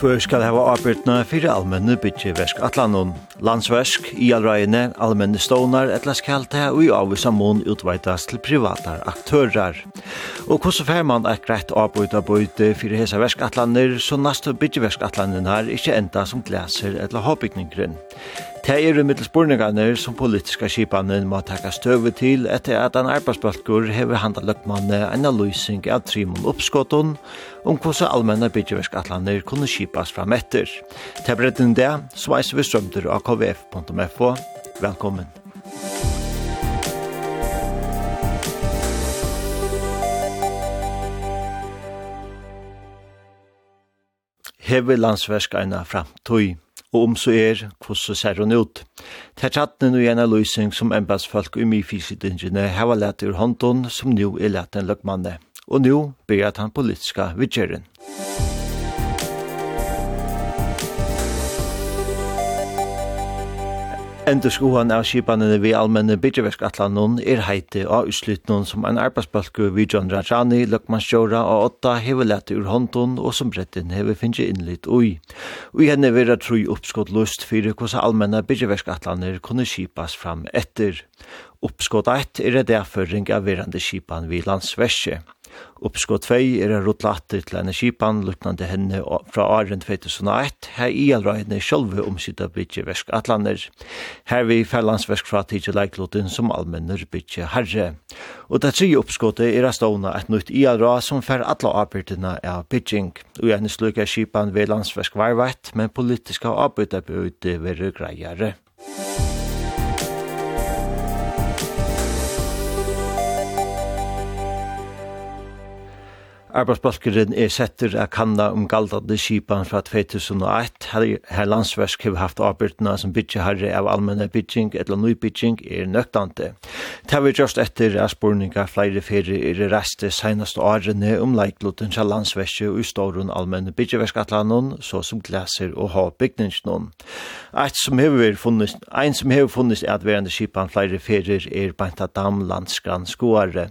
Hvor skal hava arbeidna fyrir allmenne bytjeversk Atlanon. Landsvesk, i alreine, almenne stånar, etla skal ta og i avvisa mån utveitas til privatar aktørar. Og hvordan fer man eit greit arbeid bøyde fyrir hesa versk Atlaner, så nastu bytjeversk Atlanen her ikkje enda som glaser etla hobbygninggren. Det er i mittelspurningene som politiska skipene må takke støve til etter at en arbeidsbalkur hever handla løkmanne en analysing av trimon oppskotten om hvordan allmenne byggjeverskatlaner kunne skipas fram etter. Det er bredden det, som er vi strømter av kvf.fo. Velkommen. Hever landsversk eina framtøy og om så er hvordan ser hun ut. Det er tjattene og en løsning som embedsfolk i mye fysitingene har lett ur hånden som nå er lett en løkmanne. Og nå blir han politiska vidgjøren. Musikk Endurskoan av skipanene vi allmenne byggjeverskatlanon er heite av utslutnon som en arbeidsbalku vi John Rajani, Løkman og Otta hever hevelete ur håndton og som bretten hever finnje innlitt ui. Ui henne vera troi oppskott lust fyrir hvordan allmenne byggjeverskatlaner kunne skipas fram etter. Oppskott 1 er det derfor ringa verande skipan vi landsverset. Uppskå 2 er en rotlatter til en skipan luknande henne fra Arend 2001, her i alrøyene sjølve omsida bytje versk atlander. Her vi fællansversk fra tidje leikloten som allmenner bytje herre. Og det tredje oppskåttet er stående et nytt i alrøy som fær atla arbeidene av bytjing. Og gjerne slukar skipan ved landsversk varvett, men politiska arbeidene bøyde være greiere. Musikk Arbeidsbalkeren er setter av kanna om galdande skipan fra 2001. Her, her landsversk har haft avbyrdena som bytjeharre av allmenne bytjing eller nybytjing er nøktande. Det vi just etter at spurninga flere ferie er reste senast årene om leikloten til landsversk og stårun allmenne bytjeverskatlanon, så som glaser og ha bygningsnån. Eit som hever funnist, ein som hever funnist er at verande skipan flere ferie er banta dam, landsgrann, skoare.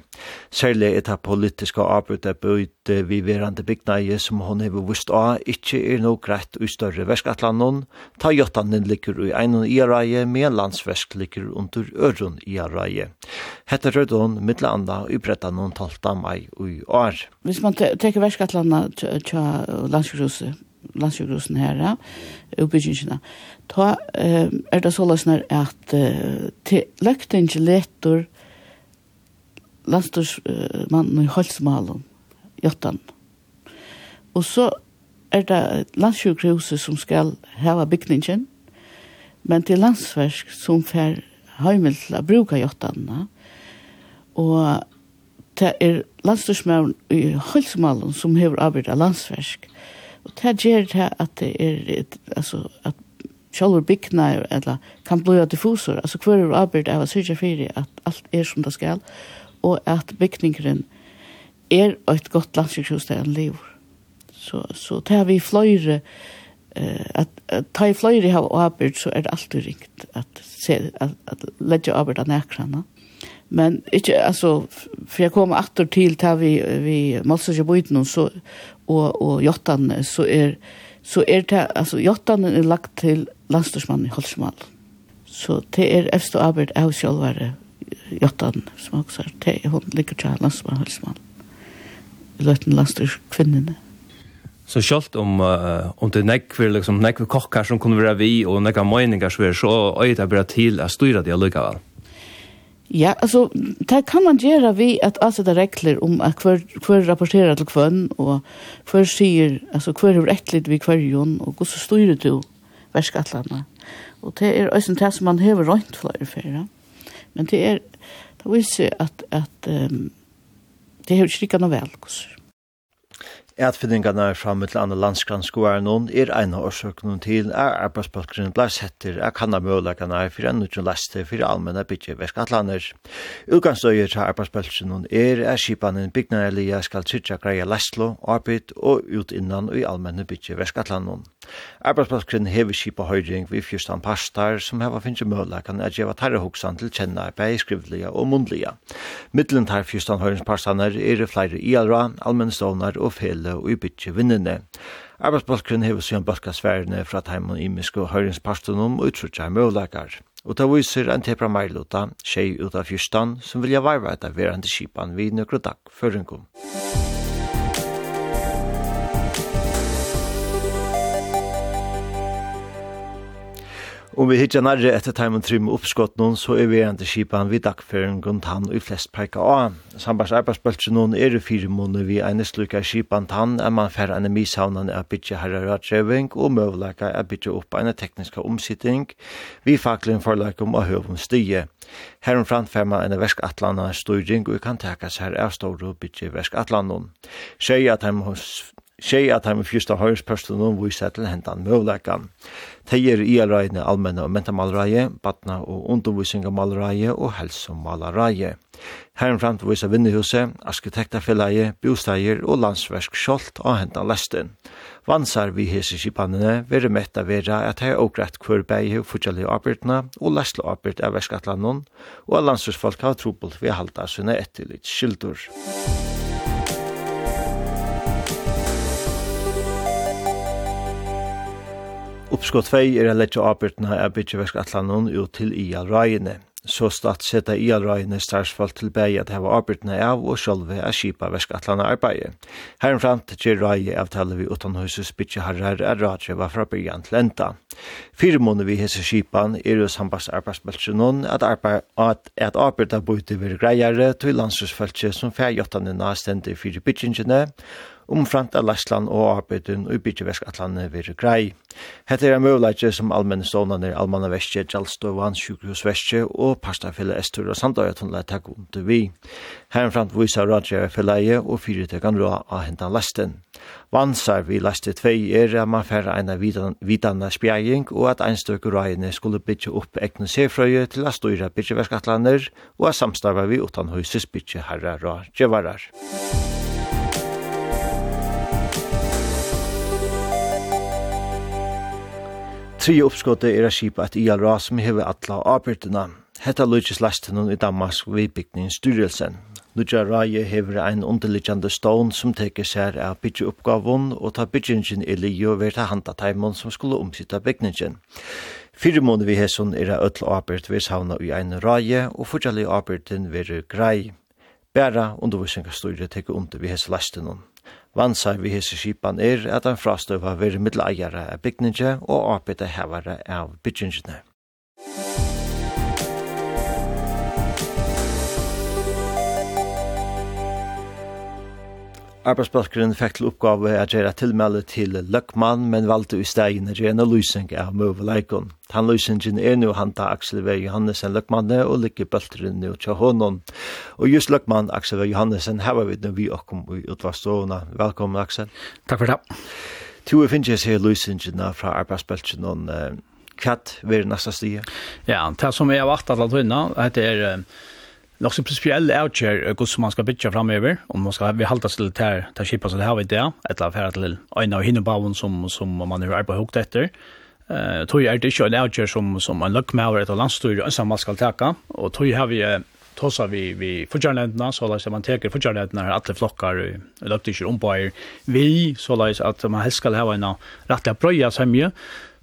Særlig er det politiske arbeidet bøyt vi verande bygnæje som hon hever vust av, ikkje er no greit ui større verskatlanon, ta jottanen ligger ui einon iareie, med landsversk ligger under øron iareie. Hette rød hon mittla anda ui bretta noen 12. mai ui år. Hvis man teker verskatlana tja landskruset, landsjukhusen her, utbyggingene, ta er det så løsner at til løkten ikke landstorsmannen i Holsmalen, Jottan. Og så er det landsjukhuset som skal hava bygningen, men til landsversk som fer heimel til å bruke Jottanene. Og det er landstorsmannen i Holsmalen som hever arbeid av landsverk. Og det gjør det at det er, et, altså, at sjálfur byggna eller kan bløya til fúsur, altså hver er arbeid av å syrja fyrir at alt er som det skal og at bygningen er eit godt landsikshus der han lever. Så, så tar vi fløyre, eh, at, at ta i fløyre av arbeid, så er det alltid ringt at, se, at, at legge arbeid av nekrana. Men ikke, altså, for jeg kommer atter til, tar vi, vi Malsasje Bøyden så, og, og jottan, så er, så er det, altså, jottan er lagt til landstorsmannen i Holsmalen. Så det er efter arbeid av sjølvare jottan som også er til, hun ligger til landsmann, helsemann. Løten landstyr kvinnerne. Så kjølt om, uh, om det er nekver, liksom, nekver kokkar som kunne være vi, og nekver meninger som er så, øyde bare til å styre det allikevel. Ja, altså, det kan man gjøre vi at avsette regler om at hver, hver rapporterer til hvem, og hver sier, altså, hver er rettelig vi hver jon, og hvordan styrer du verskattlandet. Og det er også det som man hever rønt flere fyrir. Ja? Men det er, det viser at, at um, det har ikke rikket noe vel, kurser. Etfinningarna fram til andre landskranskoer noen er en av årsøkene til er arbeidsbalkeren ble setter av kannamøleggene for en utgjøn leste for allmenne byggeverskatlander. Utgangsdøyer til arbeidsbalkeren er er skipanen bygnarelia skal trytja greia lestlo, arbeid og ut innan og i allmenne byggeverskatlander. Arbeidsbalkeren hever skipa høyring ved fyrstan pastar som heva finnes møleggene at gjeva tarrehoksan til kjenne arbeid skrivliga og mundliga. Middelen tar fyrstan høyringspastane er flere i alra, allmenne stånar og fele til å utbytje vinnene. Arbeidsbalken hever seg en balka sværene fra taimon imisk og høyringsparten om utrutja møvleikar. Og ta viser en tepra meilota, tjei ut av fyrstan, som vilja varva etter verandre kipan vi nøkrodak føringum. Musikk Om vi hittar nærre etter Taimon Trym oppskott noen, så er vi enda kipan vid dagføren grunn tann og i flest peika av. Sambars arbeidsbøltse noen er i fire måneder vi ene slukka kipan tann, er man færre enn mishavnan er bytje herre rattreving og møvleika er bytje opp enn tekniska omsitting vi faklin forleikum og høvum stie. Herum enn versk verskatlana styring og kan takas her av store bytje versk verskatlana. Sjøy at han hos sjei at han med fyrsta høyrespersonen viser til hentan møvlekan. Teier i alreine allmenne og mentamalreie, batna og undervisningamalreie og helsomalreie. Herren framt viser vinnehuset, arkitektafelleie, bosteier og landsversk skjolt av hentan lesten. Vansar vi hese skipanene, vere mett av vera at hei ågrett hver beie og fortjallig arbeidna og lesle arbeid av verskatlanon, og at landsversfolk har trobult ved halda sunne etterlitt skildur. Musikk Uppskott 2 er en letje avbyrtene av bytjeverkatlanen ut til IAL-røyene. Så statt seta IAL-røyene starsfall til bæg at heva avbyrtene av og sjolve av kipa verkatlanen arbeidet. Herrenframt gjer røye avtale vi utanhusus bytjeharrar er radreva fra byrjan til enda. Fyre måneder vi hese skipan er jo sambars arbeidsbeltsjonen at, arbeid, at, at arbeid av bøyte vir greiere til landshusfeltje som fær jottanina stendir fyrir bytjingene omframt av Lastland og Arbeidun og bytjeversk atlandet vir grei. Hette er en møvleitje som allmenne stånene er Almanna vestje, Gjallstøvann, Sjukhus Vestje og pastafille Estur og Sandøya tunnelig takk under vi. Herrenframt viser radjere filleie og fyrirtekan rå av hentan lasten. Vansar vi laste tvei er at man færre eina vidanna spjæging og at einstøk røyene skulle bytje opp egne sefrøye til a støyra bytjeversk atlander og at samstarva vi utan høyses bytje herra rå. Musik Tre uppskottet er a skipa at IAL RA som hever atla avbyrtena. Hetta lujtis lasten i Damask bygningen styrelsen. Lujja Raje hever ein underliggjande stån som teker seg av byggeuppgavon og ta byggingen i li og ta handa taimon som skulle omsitta bygningen. Fyre måneder vi hesson er a öll avbyrt vi savna i ein Raje og fortjallig avbyrtin veru grei. Bæra undervisningsstyret teker under vi hess lastinon. Vansar vi hese skipan er at han frastøva veri middeleiere av bygninge og arbeidehevare av bygningene. Arbeidsplaskeren fikk til oppgave at gjøre tilmelde til Løkman, men valgte i stegen å gjøre en løsning av møveleikon. Han løsningen er nå han til Aksel V. Johannesen Løkmanne og ligger bølteren nå til hånden. Og just Løkman, Aksel V. Johannesen, her var vi nå vi åkom i utvarstående. Velkommen, Aksel. Takk for det. Tu er finnes jeg her løsningene fra arbeidsplaskeren og hva er det neste stige? Ja, det som jeg har vært at det er nok så prinsipiell outcher ikke hvordan man skal bytja framover, om man skal vi halta til til til skipa så det har vi det, etter å fære til av hinne hinnebaven som, som man har på hukt etter. eh tog er det ikke en outcher som, som en løkmaver etter landstyr og man skal teka, og tog har vi tosa vi vi fortjärnländerna så lås man tar fortjärnländerna här alla flockar och löpte inte om på vi så lås att man helst ska ha en rättliga bröja som ju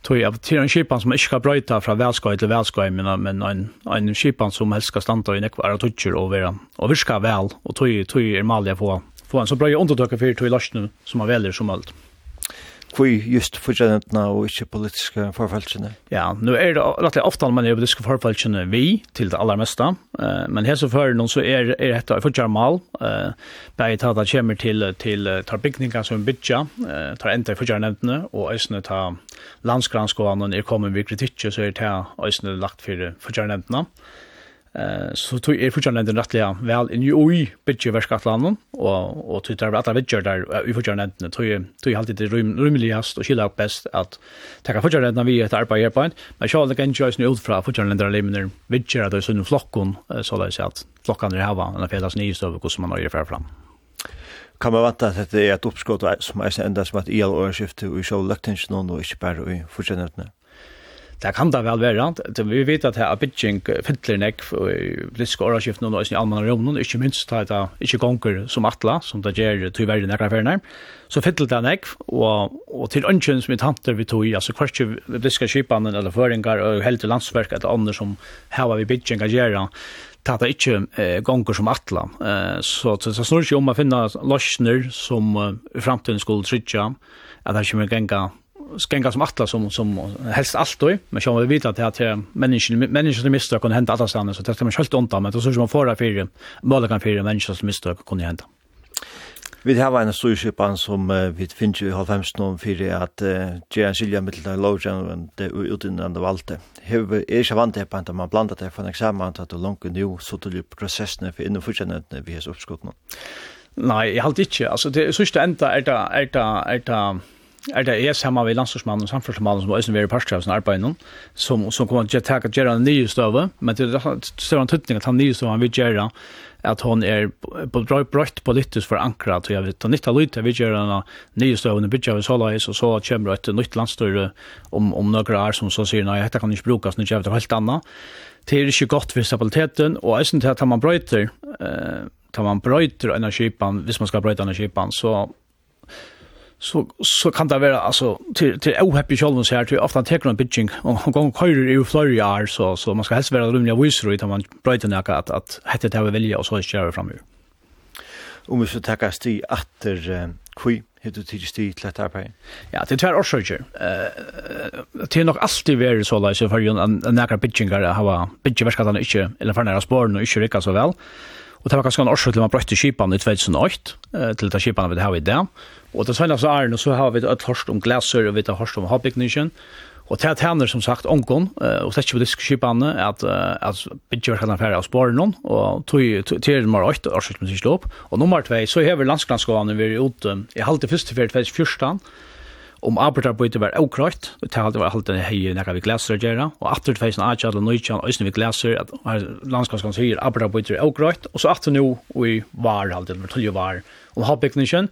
tog jag till en skipan som inte ska bröta från välskoj till välskoj men men en en skipan som helst ska stanta i nekvar toucher och vara och viska väl och tog tog är malja på få en så bra undertöka för tog i lasten som man väljer som allt kvui just fortjentna og ikkje politiske forfalskene? Ja, nu er det rettelig ofte man er politiske forfalskene vi til det aller meste, uh, men her så fører noen så er, er dette fortjent mal, uh, bare ta det kommer til, til tar bygninger som bytja, uh, tar enda i fortjent nevntene, og øsne ta landsgranskåene er kommet ved kritikker, så er det øsne lagt for fortjent nevntene. Uh, Eh så tog er fortsatt den rättliga väl i oj bitje verskatlanden och och tog där att bitje där i fortsatt den tog tog alltid det rum rumligast och skilla upp bäst att ta fortsatt den vi ett arbete på men så kan ju just nu ut från den där limner bitje där så nu flockon så där så att flockan där hava en fällas ny så hur man har fram. Kan man vanta at det er et oppskott som er enda som at IL og skiftet i sjåløktingen og ikke bare i fortsatt Det kan det vel være. Vi vet at her bygging fyller nek i politiske årskiften og i allmenn romnen, ikke minst da det ikke gonger som atla, som det gjør til verden nekker ferne. Så fyller det nek, og, og til ønsken som vi tanter vi tog i, altså kvartje politiske skipene eller føringer, og helt til landsverk eller andre som her var vi bygging å gjøre, ta det ikke eh, gonger som atla. Eh, så det snur ikke om å finne løsner som eh, i fremtiden skulle trydja, at det ikke må genga skänka som attla som som helst allt då men så vi vet att det är människan människan som misstag kan hända alla stannar så det ska man helt undan men så så man får för måla kan för människan som misstag kan hända Vi har en styrskipan som vi finner i halvfemsten om fyrir at gjerne skilja mittel av lovgjennom det utdannende valgte. Hever er ikke vant til at man blandet det for en eksamen at du langt nu så til prosessene for innen fortjennende vi har oppskottene. Nei, jeg halte ikke. Altså, det sørste enda er det, er det, er det, er det jeg sammen med landstorsmannen og samfunnsmannen som også er i parstrev som arbeider noen, som, som kommer til å takke Gerard nye støve, men det er større en tøtning at han nye støve han vil gjøre at hon er på brøtt politisk for ankra at jeg vet, og nytt av lyd, jeg vil gjøre en nye støvende bygge av så og så kommer et nytt landstøyre om, om noen år som så sier, nei, dette kan ikke brukes, nå gjør vi det helt annet. Det er ikke godt for stabiliteten, og jeg synes at man brøyter, eh, tar man brøyter energipan, hvis man skal brøyte energipan, så så så kan det vara alltså till till ohappy själva så här till ofta tar en pitching och han går köra i Florida år så så man ska helst vara rumliga visor utan man bryter ner att att hette det välja och så kör fram ju. Om vi så tackar sti åter kui heter till sti till att. Ja, det är orsaker. Eh det är nog alltid vara så där så för en en nära pitchingar har pitching vars kan inte eller för nära spår och inte rycka så väl. Og det var ganske en årsøk til man brøtte kipan i 2008, eh, til det kipan vi har i det. Og til Svenlands og Arne så har vi et hørst om glaser, og vi har hørst om havbygningen. Og det tjener som sagt ongon, og det er ikke politiske kipene, at, at bygger kan affære av spåren og til nummer 8, årsøk til man sier opp. Og nummer 2, så hever landsklandsgående vi er ute, i halvt i første fyrt, 2014, om arbeidarbytet var okrakt, og det halde var halde hei nekka vi glæser å gjøre, og atter tveisen atjall og nøytjall og øyne vi glæser, at landskapskan sier arbeidarbytet var okrakt, og så atter nå og i var halde, det var var, om havbygningsen,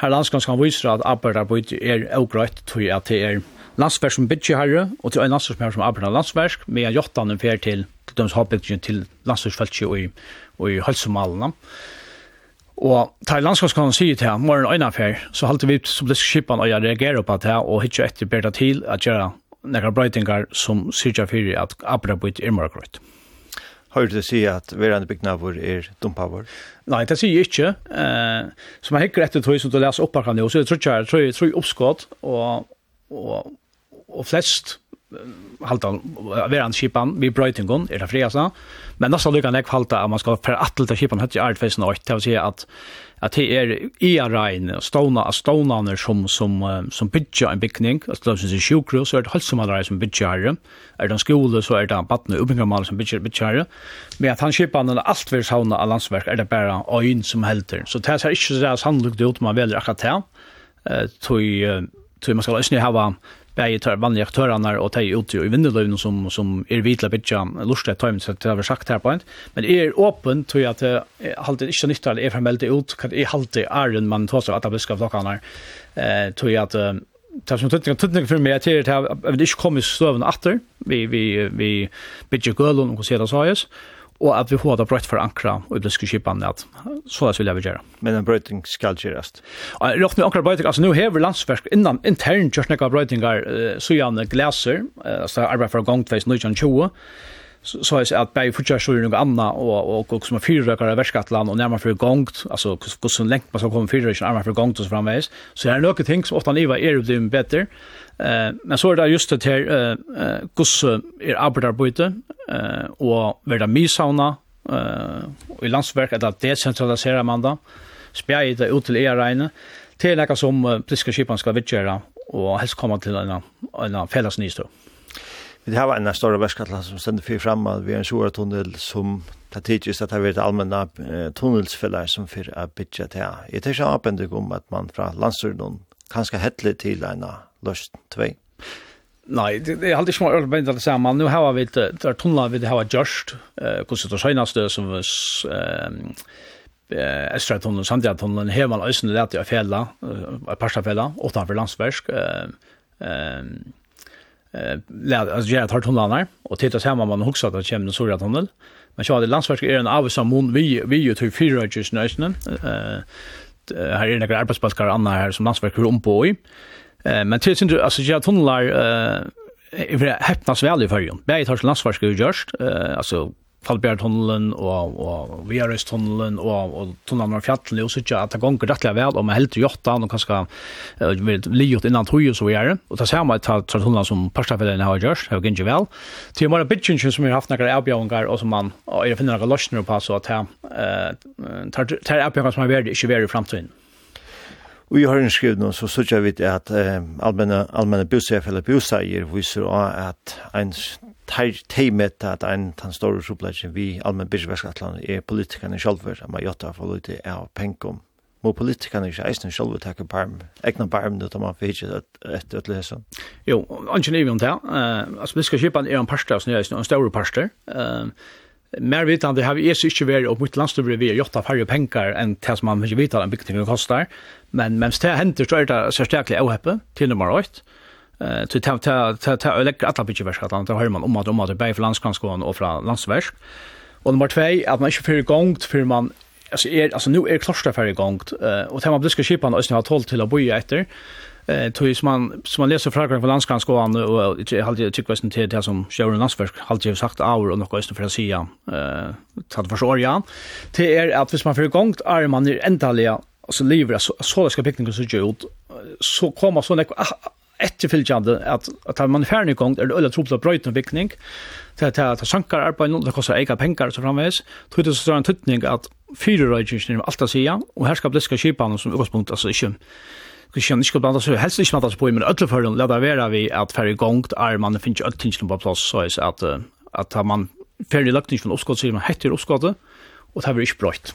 her landskapskan viser at arbeidarbytet er okrøyt, tror jeg at det er landsverk som bytje herre, og til en landsverk som arbeidar landsverk, med jottan en fer til, til døms havbygningen til landsverksfeltje og i, og i Og til landskapskanalen sier til ham, morgen øyne affær, så halte vi som politisk skipan og jeg reagerer på det og hitje etter bedre til at gjøre nekra brøytingar som sier fyrir at abrabut er mer grøyt. til du si at verande byggnavur er dumpavur? Nei, det sier jeg ikke. Eh, som jeg hikker etter tog som du leser oppakkan jo, så jeg tror ikke jeg tror jeg oppskått, og, og, og flest halta veran skipan vi brøytingon er det friasa men nästan lukkan ek halta at man skal per atlta skipan hatt i art face night til å si at at det er i rein stona av stonaner som som som bygger en bygning at det er sjukru, så er det halt som han som bygger er det en skole så er det en og unga som bygger bygger men at han skipan alt altvers havna av landsverk er det bare øyn som helter så det er ikke så sannlukt ut man velger akkurat det tog tog man skal ikke hava bäge tar vanliga aktörerna och ta ut i vindelöven som som är vitla bitcha lusta tajmen så det har sagt här på inte men är öppen tror jag att halt det inte nytt är formellt ut kan är halt det är en man tar så att det ska flockarna eh tror jag att tar som tutning tutning för mig att det har det inte kommer stöven åter vi vi vi bitcha girl och så där så og at vi håda brøtt for ankra og det skulle skipa at så det vil jeg vil gjøre. Men en brøyting skal gjøres? Rått med ankra brøyting, altså nå hever landsverk innan intern kjørsnekka brøytingar uh, sujane glæser, uh, altså arbeid fra gang 2020, så är att bäj fortsätter så något annat och och och som fyra rökare värskatland och närmare för gångt alltså hur så länge man ska komma fyra rökare närmare för gångt och så framvis så är det några ting som ofta var är det bättre Eh, men så är det just det här eh gus er arbeidarbyte eh og verda misauna eh i landsverk att decentralisera man då spjæi det ut til reine til nokre som politiske skipan skal vidgera og helst koma til en en felles. Vi har en stor verskatla som stender fyrir fram at vi er en sjoer tunnel som det tidsist at det har vært allmenna tunnelsfellar som fyrir a bytja til. Jeg tar ikke anpendig om at man fra landstyrnum kanskje hettelig til en løst 2. Nei, det er alltid små øyne bænd det samme. Nå har vi det er tunnel vi det har gjørst, Eh hvordan det seneste som eh Estra tunnel, Sandja tunnel, her man øsne lærte jeg fjella, et par fjella, utenfor landsversk. eh lærte, altså jeg tar tunnelene og tittet sammen man hoksa at det kommer en sura tunnel. Men så hadde landsversk er en av sammen, vi vi jo til fyra Eh, her er noen arbeidsplaskar anna her som landsversk er ombå i. Eh men till inte alltså jag tunnlar eh över häpnas väl i förrjun. Bäi tar landsvarska just eh alltså Fallbjörntunnelen og, og Viarøystunnelen og, og tunnelen av fjallet og sikkert at det gonger rettelig vel og man helter jotta og kanskje uh, vil innan tog og så videre og det ser man at det tunnelen som Parstafellene har gjort har gengje vel til man har bytjensjen som har haft noen avbjørnger og som man og er finner noen løsner på så at det er avbjørnger som har vært ikke vært i fremtiden Og i høyren skrivet nå, så sørger vi at eh, allmenne, allmenne bussef eller busseier viser at en teimet at en tan store soppleggen vi allmenn bussverskatlan er politikerne sjálfur, at man gjøtta for lite av penkom. Må politikerne ikke eisen sjálfur takke parm, egna parm nu tar man for hitje etter et lesen. Jo, ansjen er vi om det. Uh, altså, vi skal kjipa en parster, en større parster. Uh, Mer vitande har vi er ikke vært opp mot landstøvere vi har gjort av færre penger enn det som man ikke vet at en bygning kostar. Men mens det hender så er det særstaklig avheppet til nummer 8. Eh så ta ta ta ta lägga alla bitch vars att höra man om att om att bäj för landskanskon och från landsvärs. Och nummer 2 att man inte för gångt för man alltså är alltså nu är klosterfärg gångt eh och tema man det skipan skipa en har 12 till att boja efter. Eh tog som man som man läser frågan från landskanskan och inte halt jag tycker väsen till det som Sharon Lansberg halt ju sagt hour och något istället för att säga eh tatt för så ja. till är att hvis man för gångt är man ju ändliga så lever så så ska pickningen så gjort så kommer så något etterfylgjande at, at man er ferdig i er det øyla tro på vikning, til at det sankar arbeid, det kostar eika pengar så framveis, tror det så en tutning at fyrerøyden er alt å sija, og her skal bliska kipan som utgangspunkt, altså ikke Christian ikke blant oss, helst ikke blanda oss på, men alle forhånd la det være vi at færre gongt er man finner ikke alle tingene på plass, så er at, at man færre lagt tingene på oppskottet, så man heter oppskottet, og det er ikke brøyt.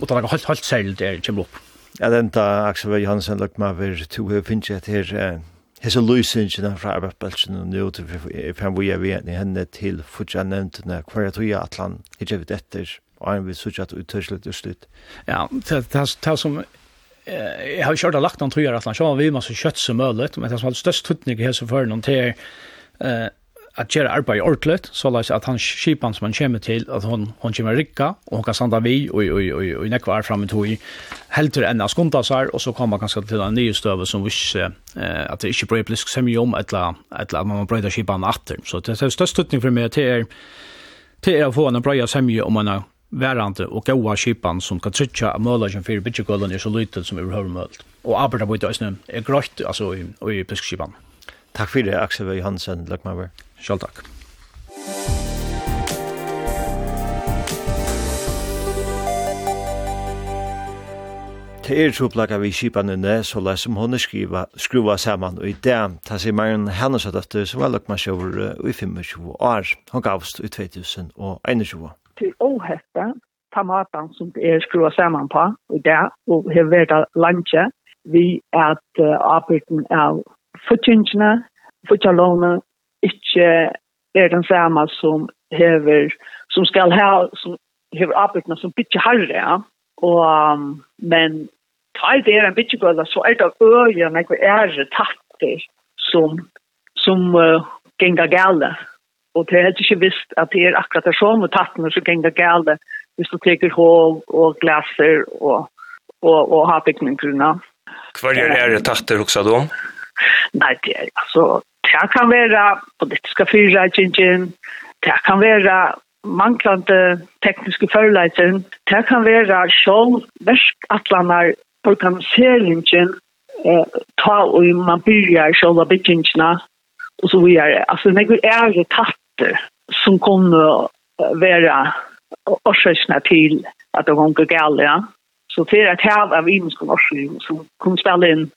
Og det er helt, helt særlig der kommer opp. Ja, den da Aksel Vøy Johansen, lagt meg over to høy finnes et her hese løysingina fra arbeidsbelsen og nå til fem vi er vi henne til fortsatt nevntene hver jeg tog er atlan, ikke vet etter, og han vil sutja at uttørslet og slutt. Ja, det er som jag har kört lagt någon tröja att han så vi så kött som möjligt men det som har störst tutning här så för någon till eh att göra arbete ordentligt så läs att han skipan som han kommer till att hon hon kommer rycka och hon kan sända vi och och och och inne kvar fram till i helt till ända skonta så här och så kommer kanske till en ny stöv som vi eh att det inte blir politisk om, eller eller man bröder skipan åter så det är störst tutning för mig till till att få en bra semje om man værande og gåa skipan som kan trytja av mølagen fyrir bytjegålen er så lytet som overhøver mølt. Og arbeida på det øyne er grøyt altså, i, i pyskskipan. Takk for fyrir Aksel Johansen, Løkmaver. Sjálf takk. Det er troplaka vi kipanene, så la som hun skriva, skruva saman, og i det ta seg Marion Hannes at som var løkmarsjøver i 25 år. Hun gavst i 2021 til åhette, ta matan som det er skrua saman på i det, og har vært landje, vi at uh, arbeiden av futtingene, futtingalåne, ikke er den samme som hever, som skal ha, som hever arbeidene som bytje harre, ja. og, um, men tar det er en bytjegøyla, så er det øyene, jeg er tattig, som, som uh, gengar gale. Og det er helt ikke visst at det er akkurat det som og tattene som ganger gale hvis du teker hål og glaser og, og, og har bygningsgrunna. Hva er det her tatter også da? Nei, det er altså, det kan være politiske fyrreitingen, det kan være manglande tekniske förlägen. Det kan vara själv verkatlanar organiseringen eh, ta och man börjar själva byggingarna och så vidare. Alltså när vi är tatt faktor som kunne være orsakerna til at det går galt, Ja. Så det er et hav av imenskene orsaker som kunne spille inn.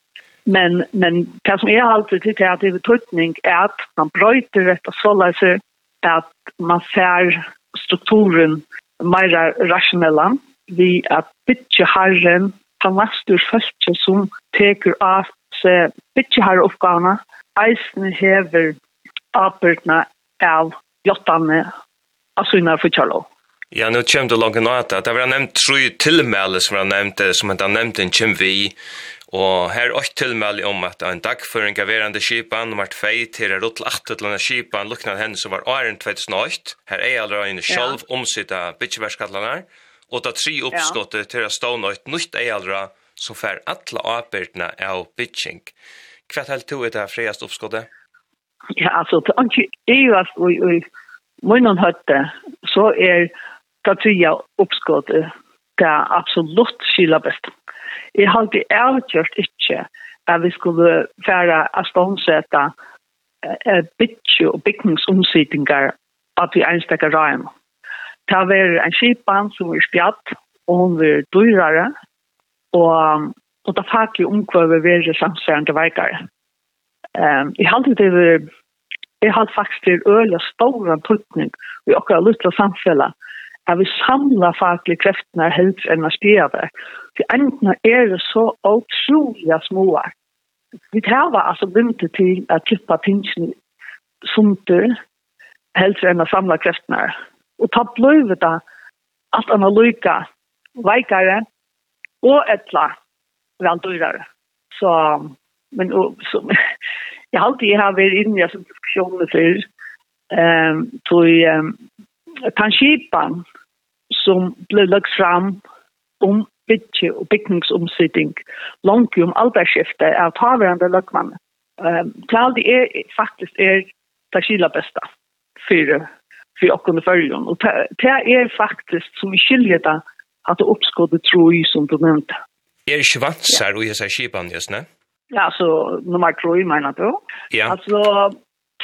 Men, men det som är alltid till att det är betydning är att man bröjter detta sådär sig att man ser strukturen mer rationella vi att bytja herren från vastur fölkje som teker av bytja herre uppgavna eisen hever avbyrna av jottane av synar for kjallå. Ja, nu kjem du langt nå at det var nevnt tru tilmæle som var nevnt, som han nevnt en kjem vi, og her er også tilmæle om at en dagføring av verande kipan var tvei til er rotl at til denne kipan lukna henne som var åren 2008, her er allra en sjolv omsida bitjeverskallanar, og da tri oppskottet til å stå nøyt nytt er allra som fer atla avbyrdna av bytjeng. Hva er det du er det her friast oppskottet? Ja, altså, det er ikke evast og i munnen høtte, så er det tatuja oppskåttet det er absolutt skila best. Jeg har alltid avgjort ikke at vi skulle være av ståndsetta bytje og bygningsomsidninger at vi enstekker røyene. Det har vært en skipan som er spjatt, og hun er dyrere, og, og det faglige omkvøver være samsvarende veikere. Ehm i halde det är Jeg har faktisk til øl og stor antutning i akkurat lytte samfunnet at vi samler faglige kreftene helst enn å styrer det. For enten er det så utrolig små. Vi tar altså begynte til å tippe tingene sunter helst enn å samle kreftene. Og ta bløyve da alt han har lykke veikere og etla vel dyrere. Så men och, som, jag har alltid har varit inne i som diskussioner før um, till um, tanskipan som ble lagt fram om bytje og byggningsomsättning langt om alderskiftet av tavarande lökman. Ehm tal det är faktiskt är tashila bästa för for och under følgen. Og det er faktisk som skiljer det at det oppskådde tro i som du nevnte. Er nämnde. Är svatsar och jag säger skipan just nu? Ja, så nummer 3, mener du? Ja. Altså,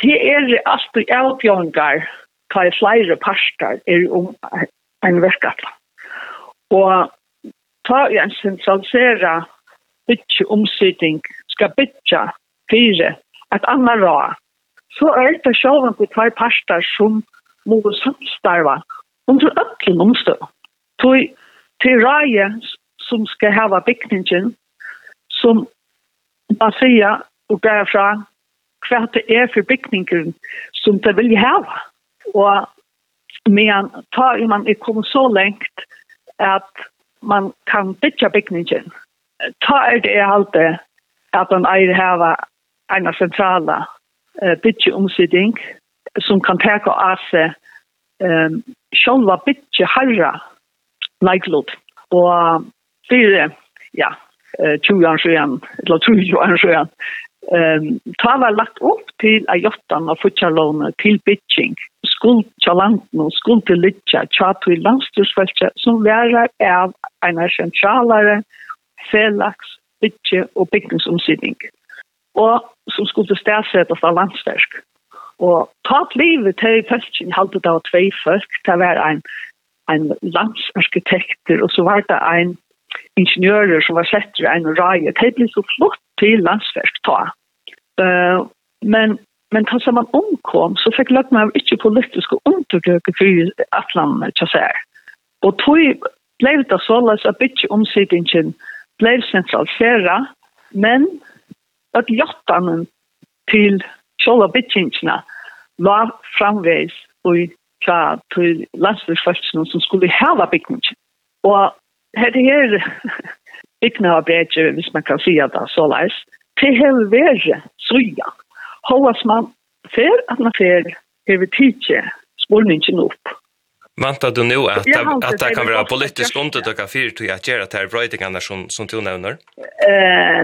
det er alltid avbjørngar, ta i flere parter, er om en verkatla. Og ta i en sentralisera bytje omsidning, skal bytja fire, et annet råd, så er det sjåvan på tvær parter som må samstarva under økken omstå. Til, til røye som skal hava bygningen, som man sier og går fra hva det er for bygningen som det vil hava. Og men ta i man er kommet så lengt at man kan bygge bygningen. Ta er det alltid at man eier hava en sentrala eh, byggeomsidning som kan teka av seg eh, sjølva bygge harra leiklod. Og fyrir, ja, 20 år sedan, eller 20 år sedan, Ehm ta var lagt upp till jottan av futchalone till pitching. skuld chalanten och skuld till litcha chat till landstyrsfältet som värar av en centralare felax bitche och pickningsomsidning och som skulle stäsättas av landstärsk. Och ta livet till fältet det av två folk, det var en, en landsarkitekter och så var det en ingeniører som var sett i en raje, det ble så flott til landsverk ta. Uh, men men ta som man omkom så fikk lagt meg ikke politiske undersöker for at landet ikke ser. Og tog ble det så løs at bitch omsidningen ble centralisera men at hjertene til kjøle bitchingarna var framveis og klar til landsverksfältet som skulle häva bitchingen. Og det her ikke har bedre, hvis man kan si det så leis, det har så ja. Håas man fer at man fer hever tidsje spurningen opp. Vantar du nu at att, att det kan vara politisk ontet och affär till att göra det här bröjtingarna som, som du nevner? Eh,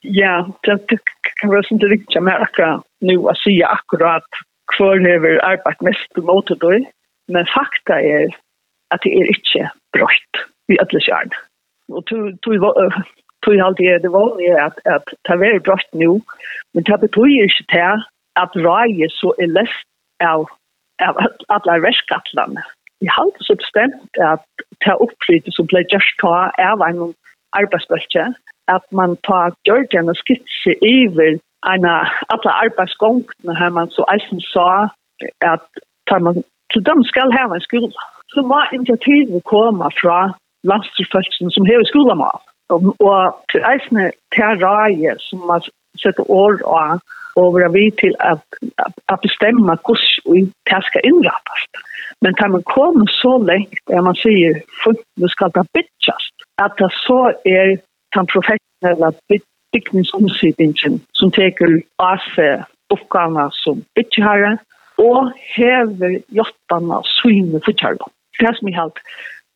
ja, det, kan kan sånn sånt riktig med akkurat nu att säga akkurat kvar hever arbeid mest på måte du, Men fakta er at det er inte brøyt vi alle kjern. Og tog alltid er det vanlige at, at det er veldig brått nå, men det betyr ikke til at rei så er lest av, av alle verskattene. Jeg har alltid så bestemt at det er oppflytet som ble gjørst ta av en arbeidsbølge, at man tar Georgian og skitse over en av alle arbeidsgångene her man så eisen sa at tar man til dem skal ha en skole. Så må initiativet komme fra landstyrfolksen som hever skolamal. Og, og til eisne terraie som man setter år av og være vi til at, at, at bestemme hvordan det skal innrattes. Men da man kommer så lengt, at man sier at det skal det byttes, at det så er den professionelle bygningsomsidningen som teker av seg oppgavene som bytteherre og hever jottene og syne for kjærlighet. Det er som jeg har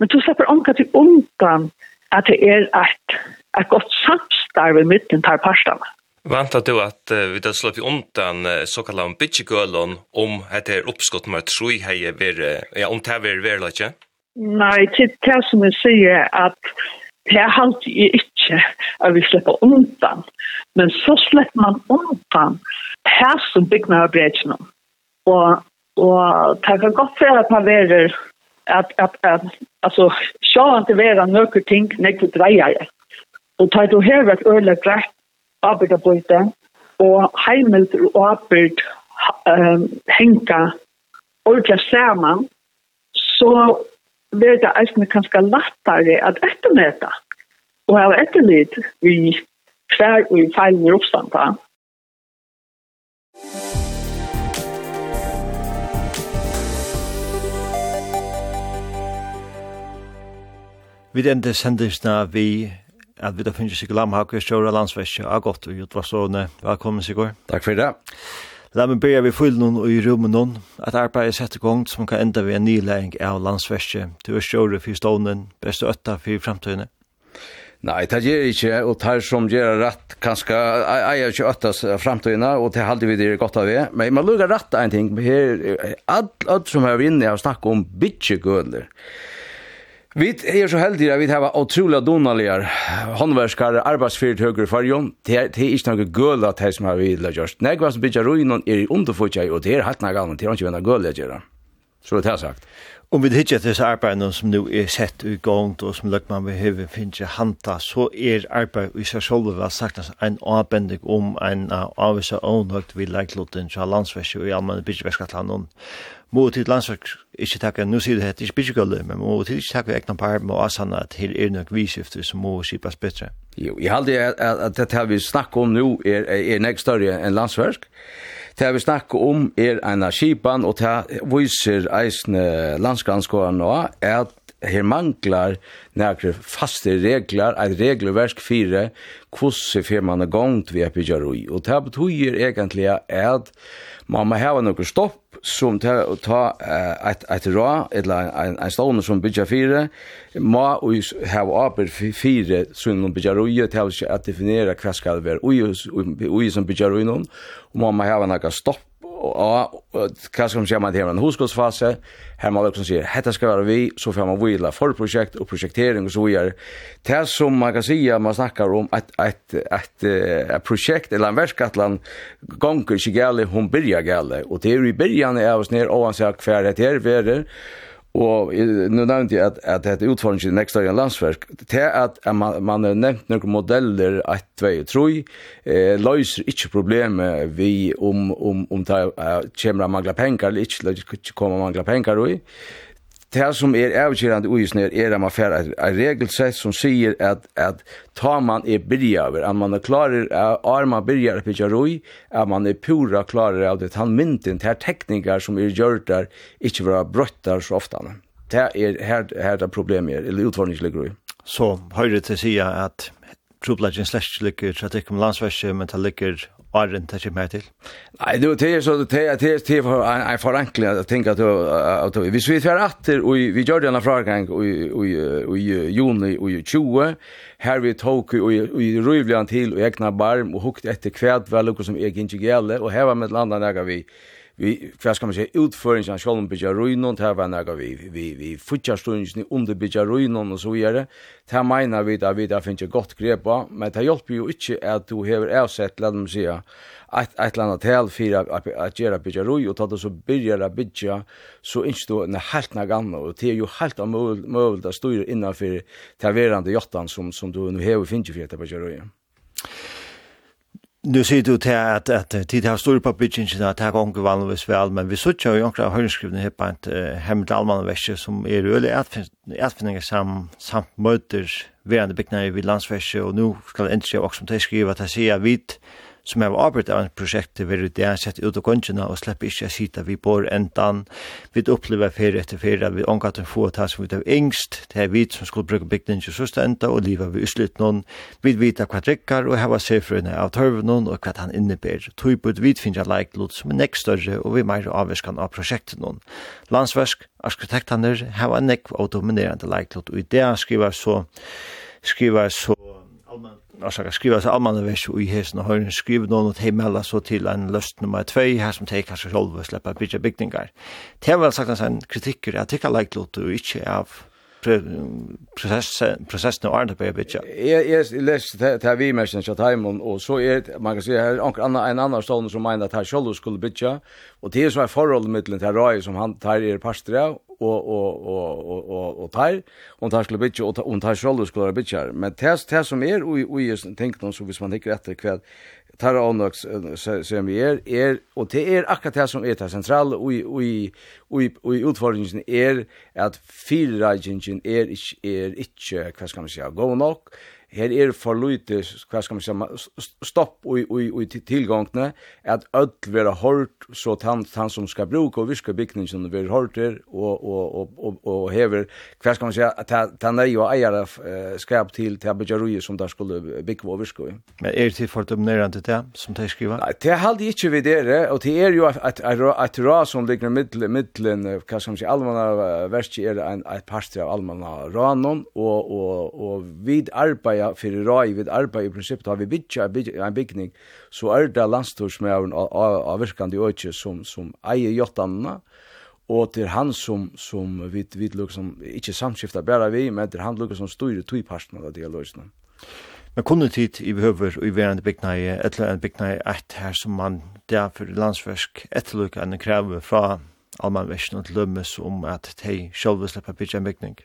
Men du slipper omka til undan at det er et, et godt samstarve mitten tar parstene. Vantar du at uh, vi da slipper undan uh, såkalla om bytjegølon om at det er oppskott med tro i hei ver, ja, om det er verla ikke? Nei, til det som jeg sier at det er halte jeg ikke at vi slipper undan. Men så slipper man undan her som bygner av bredgen Og, og det kan godt være at man verer at, at, at Alltså, jag det vara några ting när du drejer. Och tar du här ett öle grätt det och heimelt och arbet ähm, hänka ordentligt samman så blir det eisne ganska lättare att eftermäta och ha efterlit i kvar och i feilen i uppstånd. Vi enda sendisna vi at vi da finnes ikke lamhakker, stjåra landsvestje, av godt, og Jotva Stående, velkommen Sigur. Takk for det. La meg begynne vi fyll noen og i rummen noen, at arbeidet er sett i gang som kan enda ved en nylæring av landsvestje, til å stjåre for stånden, beste øtta for fremtøyene. Nei, det gjør ikke, og det som gjør rett, kanskje, jeg er ikke øttas fremtøyene, og det halde vi det godt av det, men man lukker rett en ting, her, alt, alt som er inne, jeg har snakket om bitchegøler, Vi er så heldige at vi har utrolig donaligar håndverskare, arbeidsfyrtøkker for fargen. Det er ikke noe gøl at det som har vi har gjort. Nei, hva som bygger ruinen er i underfotjei, og det er helt noe galt, det er ikke noe gøl å gjøre. Så det er sagt. Om vi hittar disse arbeidene som nu er sett i gang, og som løgman man hever finnes hanta så er arbeid i seg selv var sagt en avbendig om en avvisa ånhøgt vi leikloten fra landsverset og i allmenn byggeverskattlanden. Må til landsverk ikke takka, nu sier det hette ikke byggegallet, men må til ikke takka egnan par med asanna til er nok visifter som må skipas bedre. Jo, jeg halde at dette vi snakk om nu er, er nek større enn landsverk. Det vi snakker om er en skipan, og det viser eisne landsgranskåren nå, er at her manglar nærkere faste regler, et regelverk fire, hvordan fer er gongt vi er bygger. Og det betyr egentlig at man må hava noen stopp som ta, ta et, et ra, eller en, en stående som bygger fire, må vi hava aber fire som noen bygger ui, til at definere hva skal være ui, ui, ui som bygger ui noen, og man må hava noen stopp och hva skal man si man det en husgårdsfas. Här man också sier, detta skal være vi. Så får man vila för projekt och projektering och så videre. Det som man kan säga man snakkar om et, et, et, ett projekt eller en verkatlan gånger ikke gale, hon börjar gale, och det är i början är oss ner ovanför kvar det är Og nu nevnte jeg at, at dette utfordringen i Neksdagen landsverk, til at, at man, man har nevnt noen modeller, 1, 2 og 3, eh, løser ikke problemet vi om, om, om det uh, kommer å mangle penger, eller ikke, ikke kommer å mangle penger og det som er avgjørende uisner er at man får et, et regelsett som sier at, at ta man er byrjaver, at man er klarer, at man byrjar på jaroi, at man er pura klarer av det, han mynten, det tekniker teknikker som er gjort der, ikke være brøttar så ofte. Det er her, her det problemet er, eller utfordringen ligger. Så høyre til sida at trubladjen slett ikke ligger trafikk om landsverset, men det ligger åren til kjemmer til? Nei, det er så det er til for en forenkling at tenke at hvis vi tver atter, og vi gjør denne fragang i juni og i 20, her vi tok i røyvlian til og egna barm og hukt etter kvært vel og som er ikke gjelder, og her var med landa nega vi vi hva skal man si utföringen av skallen bygga ruinon här var några vi vi vi futjar stunden under bygga ruinon og så vidare. Här mener vi da vi da finner ett gott grepp på men det hjelper jo ikke at du har ersatt låt mig säga et eller annet att for at att göra bygga ruin och ta det så begynner å bygga så inte du en helt nek annet og det er jo helt av mulig å styre innenfor innanför taverande jottan som som du nu har finns ju för att bygga ruin. Nu sier du til at, at tid har stor på byggingen at det er gonger vanligvis vel, men vi sier jo jonkra høyrenskrivne her på et uh, hemmet allmannverkje som er øyelig atfinninger sam, samt møter verande bygnare vid landsverkje, og nu skal det endelig jeg også som til skriver at jeg sier at vi som er arbeidet av en prosjekt vi er sett ut av gongina og slipper ikke å sitte vi bor endan. Vi opplever ferie etter ferie, vi omgatt en få ta som vi tar engst det er vi som skulle bruke bygden til søsta enda og livet vi uslut noen vi vet hva drikker og heva sefrøyne av tørvnån og hva han inneber tøybud vi finner leik lot som er nekst større og vi mer avviskan av prosjektet noen landsversk arkitektene, har en nekv og dominerende leik lot og i det skriver så skriver så allmenn orsaka skriva seg almanna vers i hesen og høyren skriva noen og teimella så til en løst nummer 2 her som teg kanskje sjolv og sleppa bygja bygningar. Det var vel sagt en kritikker at like lot og inte av prosessen og arne på bygja. Jeg, jeg leste det her vi mersen så Taimon og så er man kan si her en annan stående som mener at her sjolv skulle bygja og det er så er forholdet mittelen til Rai som han tar er pastra og og og og og og tær. Og tær skulle bitja og og tær skulle skulle bitja men tær tær som er og og er tenkt noen så hvis man hikker etter kvad tær nok som vi er er og det er akkurat det som er det sentrale og og og og utfordringen er at fyrreigingen er ikke er ikke hva skal man si go nok her er for lite, hva skal man si, stopp og, og, og tilgångene, at ødel ha hørt, så han, han som skal bruke og virke bygningen vil ha hørt det, og, og, og, og, og hever, hva skal man si, at han er jo eier skap til til Abidjarui som der skulle bygge og virke. Men er det for dominerende det, som de skriver? Nei, det halde ikke vi dere, og det er jo et, et ra som ligger middelen, middelen, hva skal man si, almanna verskje er et parster av almanna ranon, og, og, og vid arbeid för fyrir rai vid arbete i princip har vi bitcha en byggning, så är det landstorsmæren av virkande øyke som, som eier jottanene, og til han som, som vi, vi liksom, inte samskifta bara vi, men til han lukkar som styrer två parterna av det. Men kunne tid i behøver i verande bygnei, etla en bygnei eit her som man der for landsversk etterlukka enn kreve fra allmannversen og til lømmes om at de sjølve slipper bytja en bygning?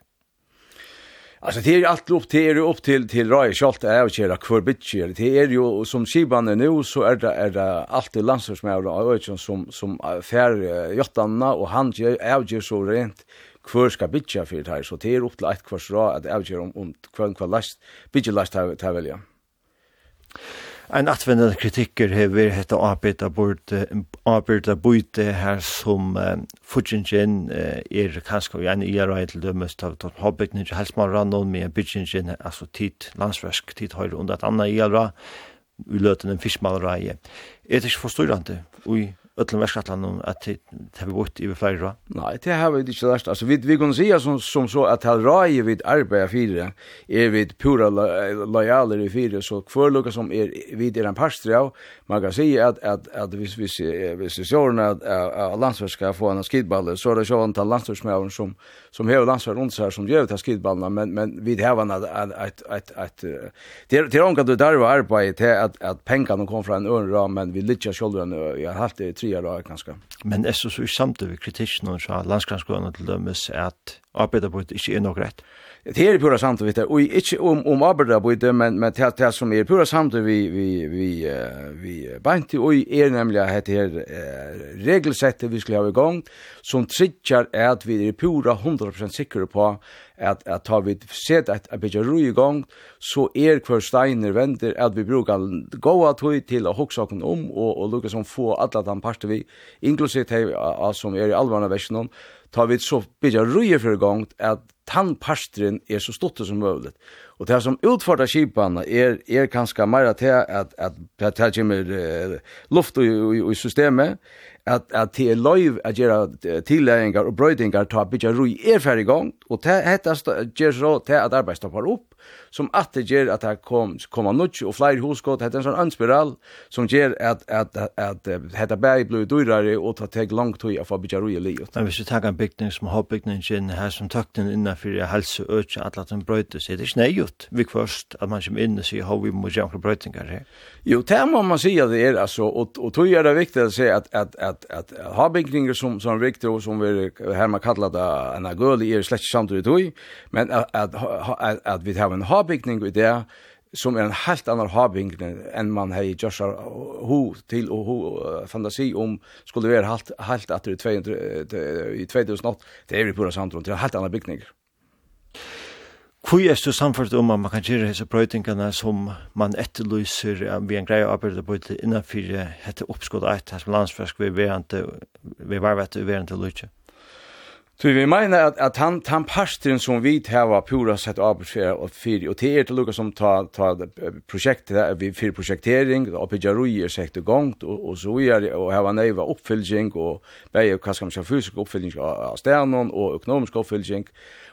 Alltså det är ju allt upp till er upp till till Roy Schalt är och köra kvar bitch det är ju som Siban nu så är det är det allt det landslagsmävla och Öjson som som fär jottarna och han är ju så rent kvar ska bitcha för det här så det är upp till ett kvar så att avgöra om om kvar kvar last bitcha last ta välja en atvendende kritikker har vært hette arbeid av bøyte her som um, Fudgingen er kanskje en IRA til dømes av at Hobbiten, ikke helst man rann noen med Bidgingen, altså tid landsversk, tid høyre under et annet IRA, uløten en fiskmalreie. Er det ikke forstyrrende? Ui, öllum verskatlan om att det har vi bort i flera. Nej, det har vi inte lært. Altså vi vi kan sjá som som så at hal rai við arbeta fyra Er við pura lojaler i fyra så kvar lucka som er vid den pastra man kan säga at at att vi vi vi ser att landslaget ska få en skidball så det så antal landslagsmän som som har landsverk rundt så här som gör det skidballarna men men við hava at at at at det det är onkat det arbeiði var at att att pengarna kom från en ön ram men vi lyckas själva nu jag har det tre sier da, ganska. Men er så så samt ved kritikken och så landskranskående til dømes at arbeiderbytet ikke er nok rett? Det er pura vi det, og ikke om, om arbeiderbytet, men, men det, det som er pura samt vi, vi, vi, vi beint i, og er nemlig at det her regelsettet vi skulle ha i gang, som trigger är at vi er pura 100% sikre på at at ta vi set at a bit ro i gang så er kvar steiner venter at vi brukar gå at høy til å hugsa okkum om og og lukka som få alla tan parter vi inklusive te som er i alvarna versjonen ta vi så bit ro i for gang at tan parstren er så stort som möjligt og det som utfordrar skipan er er kanskje meira til at at at ta kjemur luft i, i, i systemet at at te live at gera tillæringar og brøydingar ta bitja rui er ferdig gang og ta hetta ger så ta at arbeiðsta par upp som at det ger at ta kom koma nuch og flyr husgott hetta ein sån anspiral som ger at at at hetta bæði blue dyrare og ta tek langt tøy af bitja roi li. Men vi ska ta en bygning som har bygning gin her som tøkten innan fyrir helse økje at lat ein brøyta seg det sneiut vi först at man kjem inn sig seg how vi mo jankra brøydingar. Jo, det må man sjá det er altså og og tøy er det viktig at se at at att att ha byggningar som som riktigt och som vi här man kallar det en agöl är slett samtidigt då men att att att vi har en ha byggning i det som är en helt annan having än man har i Joshua ho till och ho fantasi om skulle vara helt helt att det 200 i 2008 det är ju på det samt en helt annan byggningar. Hvor er du samfunnet om at man kan gjøre disse brøytingene som man etterlyser ved en greie arbeid på det innenfor dette oppskuddet et, her som landsfersk ved verante, ved varvet og verante lytje? Så vi mener at, at han, han parstren som vi har pura sett arbeidsfære og fyri, og det er til lukka som tar, tar prosjektet, fyri prosjektering, og bygja ruier sekt og gongt, og, og så er og hava neiva oppfylging, og beie, hva skal man sier, fysisk oppfylging av stenen, og økonomisk oppfylging,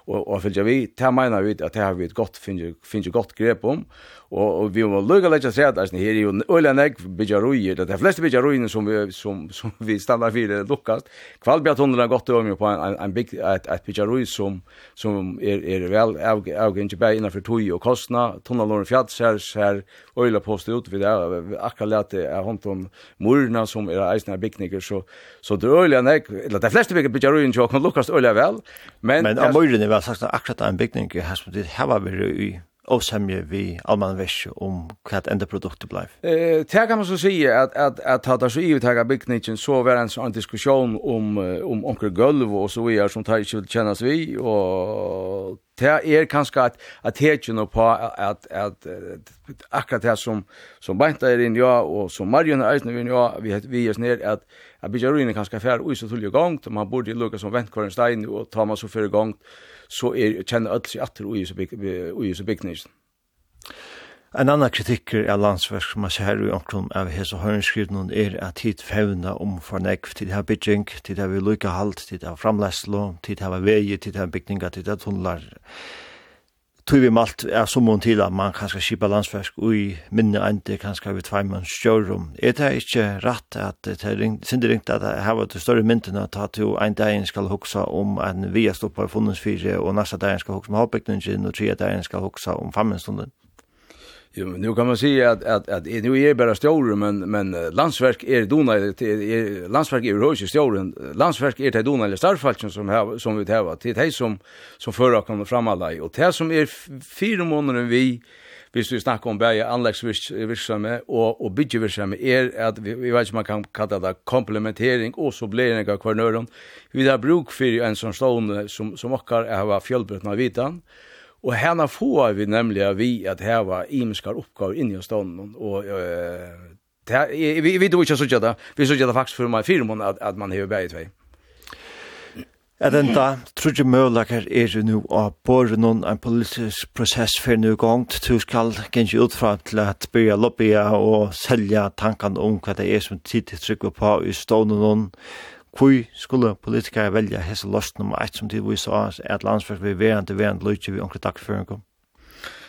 og, og fylgja vi, det menar vi at det har vi finnur finnur gott finner godt grep om, Og, og vi må lukka lekkja seg at her er jo øyla nek byggja det er fleste byggja som vi, som, som vi stannar fyrir lukkast. Kvalbjartunnel er godt øyla på en, en, en bygg, et, et byggja som, som er, er vel avgjengje bæg innanfor tui og kostna, tunnelåren fjall ser ser øyla postet ut, vi er akkurat lete er hånd om murna som er eisne er byggninger, så, så det er øyla nek, eller det er fleste byggja som kan lukkast øyla vel, men... Men av murna er vel sagt akkurat en byggning, her som det hava vi og semje vi allmann vers om hva enda produktet blei? Eh, det kan man så si at, at, at hatt så i uttaga bygningen, så var en sånn diskusjon om, om omkring gulv og så videre som tar ikke vil kjennes vi og det er kanskje at, at hekjen på at, at, at akkurat det som, som Beinta er inn ja, og som Marion er inn ja, vi, vi er sned at, at bygja ruinen kanskje færre og så tullig gongt, man burde lukka som ventkvarn stein og ta man så fyrir gongt, så er kjenner alt seg atter ui så bygningsen. En annan kritikk er landsverk som man ser her i omkron av hese høyrenskriven er at tid fevna om for nekv, tid bygging, tid her vi lykkehalt, tid her framlæslo, tid her vei, tid her bygninga, tid her tunnelar, tog vi malt er som mån til at man kan skipa landsfærsk ui minne endi kan skal vi tvei mann stjørum. Er det ikke rett at det er sindi ringt at det her var det større myndina at at jo ein dagin skal hoksa om en via stoppa i fundens og næsta dagin skal hoksa om halvbygningin og tredje dagin skal hoksa om fammenstunden? Jo, nu kan man säga att att att nu är bara större men men landsverk är dona är landsverk är ju större landsverk är det dona eller starfalken som har som vi har till det som som förra kommer fram alla och det som är fyra månader vi hvis vi snakker om bæja anleggsvirksomme og, og byggevirksomme, er at vi, vi vet ikke man kan kalla det komplementering og det av kvarnøren. Vi har bruk for en sånn stående som, som okkar har av fjellbrøttene av vitan, Og henne får vi nemlig vi at heva imskar oppgaver inni hos stånden, og uh, vi, vi, vi tror ikke så det, vi så det faktisk for meg fire måneder at, at man hever begge tvei. Er den At enda, trudje mølaker er jo nå å bore noen en politisk prosess for noe gongt. Du skal gengi utfra til at byrja lobbya og selja tankene om hva det er som tid til trygg på i stående noen. Hvor skulle politikere velja hese lost nummer 1 som tid vi sa at landsført vi verant verant løytje vi omkring takk for en kom.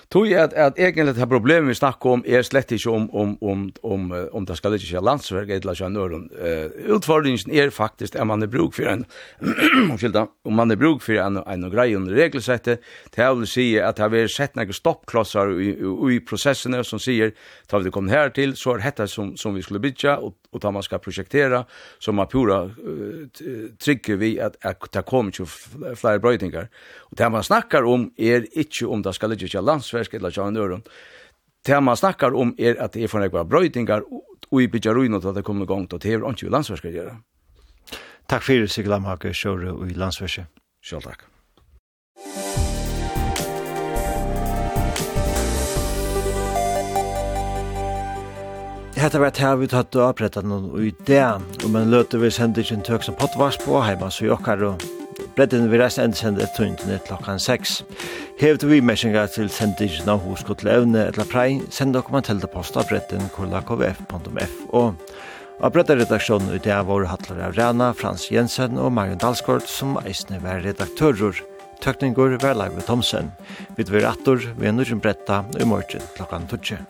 Tog at at egentlig det problemet vi snakkar om er slett ikkje om om om om om det skal ikkje skje landsverk eller skje nøren. Eh utfordringen er faktisk at man er bruk for en skilda, om man er bruk for en en grei under regelsettet, det vil si at det er sett nokre stoppklossar i i prosessene som sier tar vi kom her til så er dette som som vi skulle bytja, og och ta man ska projektera som man pura uh, trycker vi att at ta kommer ju flere brötingar. Og det man snackar om är inte om det ska ligga landsverk kraftverk eller så andra. Det man snackar om är att det är från några bröjtingar och i bygga ruinor att det kommer igång och det är inte ju landsverk att göra. Tack för det Siglam Hacker show i landsverket. Själv tack. Hetta var tær við hatt og appretta nú í dag, og man løtu við sendingin tøk som potvars på heima so jokkar og Bredden vil resten et etter ned klokkan 6. Hevet vi mersinger til sendingen av godt levne etla prei, send dere man teltepost av bredden kollakvf.fo. Av bredden redaksjonen ut av våre hattler av Rana, Frans Jensen og Marion Dalsgaard som eisne var redaktører. Tøkningur var Leive Thomsen. Vi dver attor er nødvendig Bretta i morgen klokkan 12.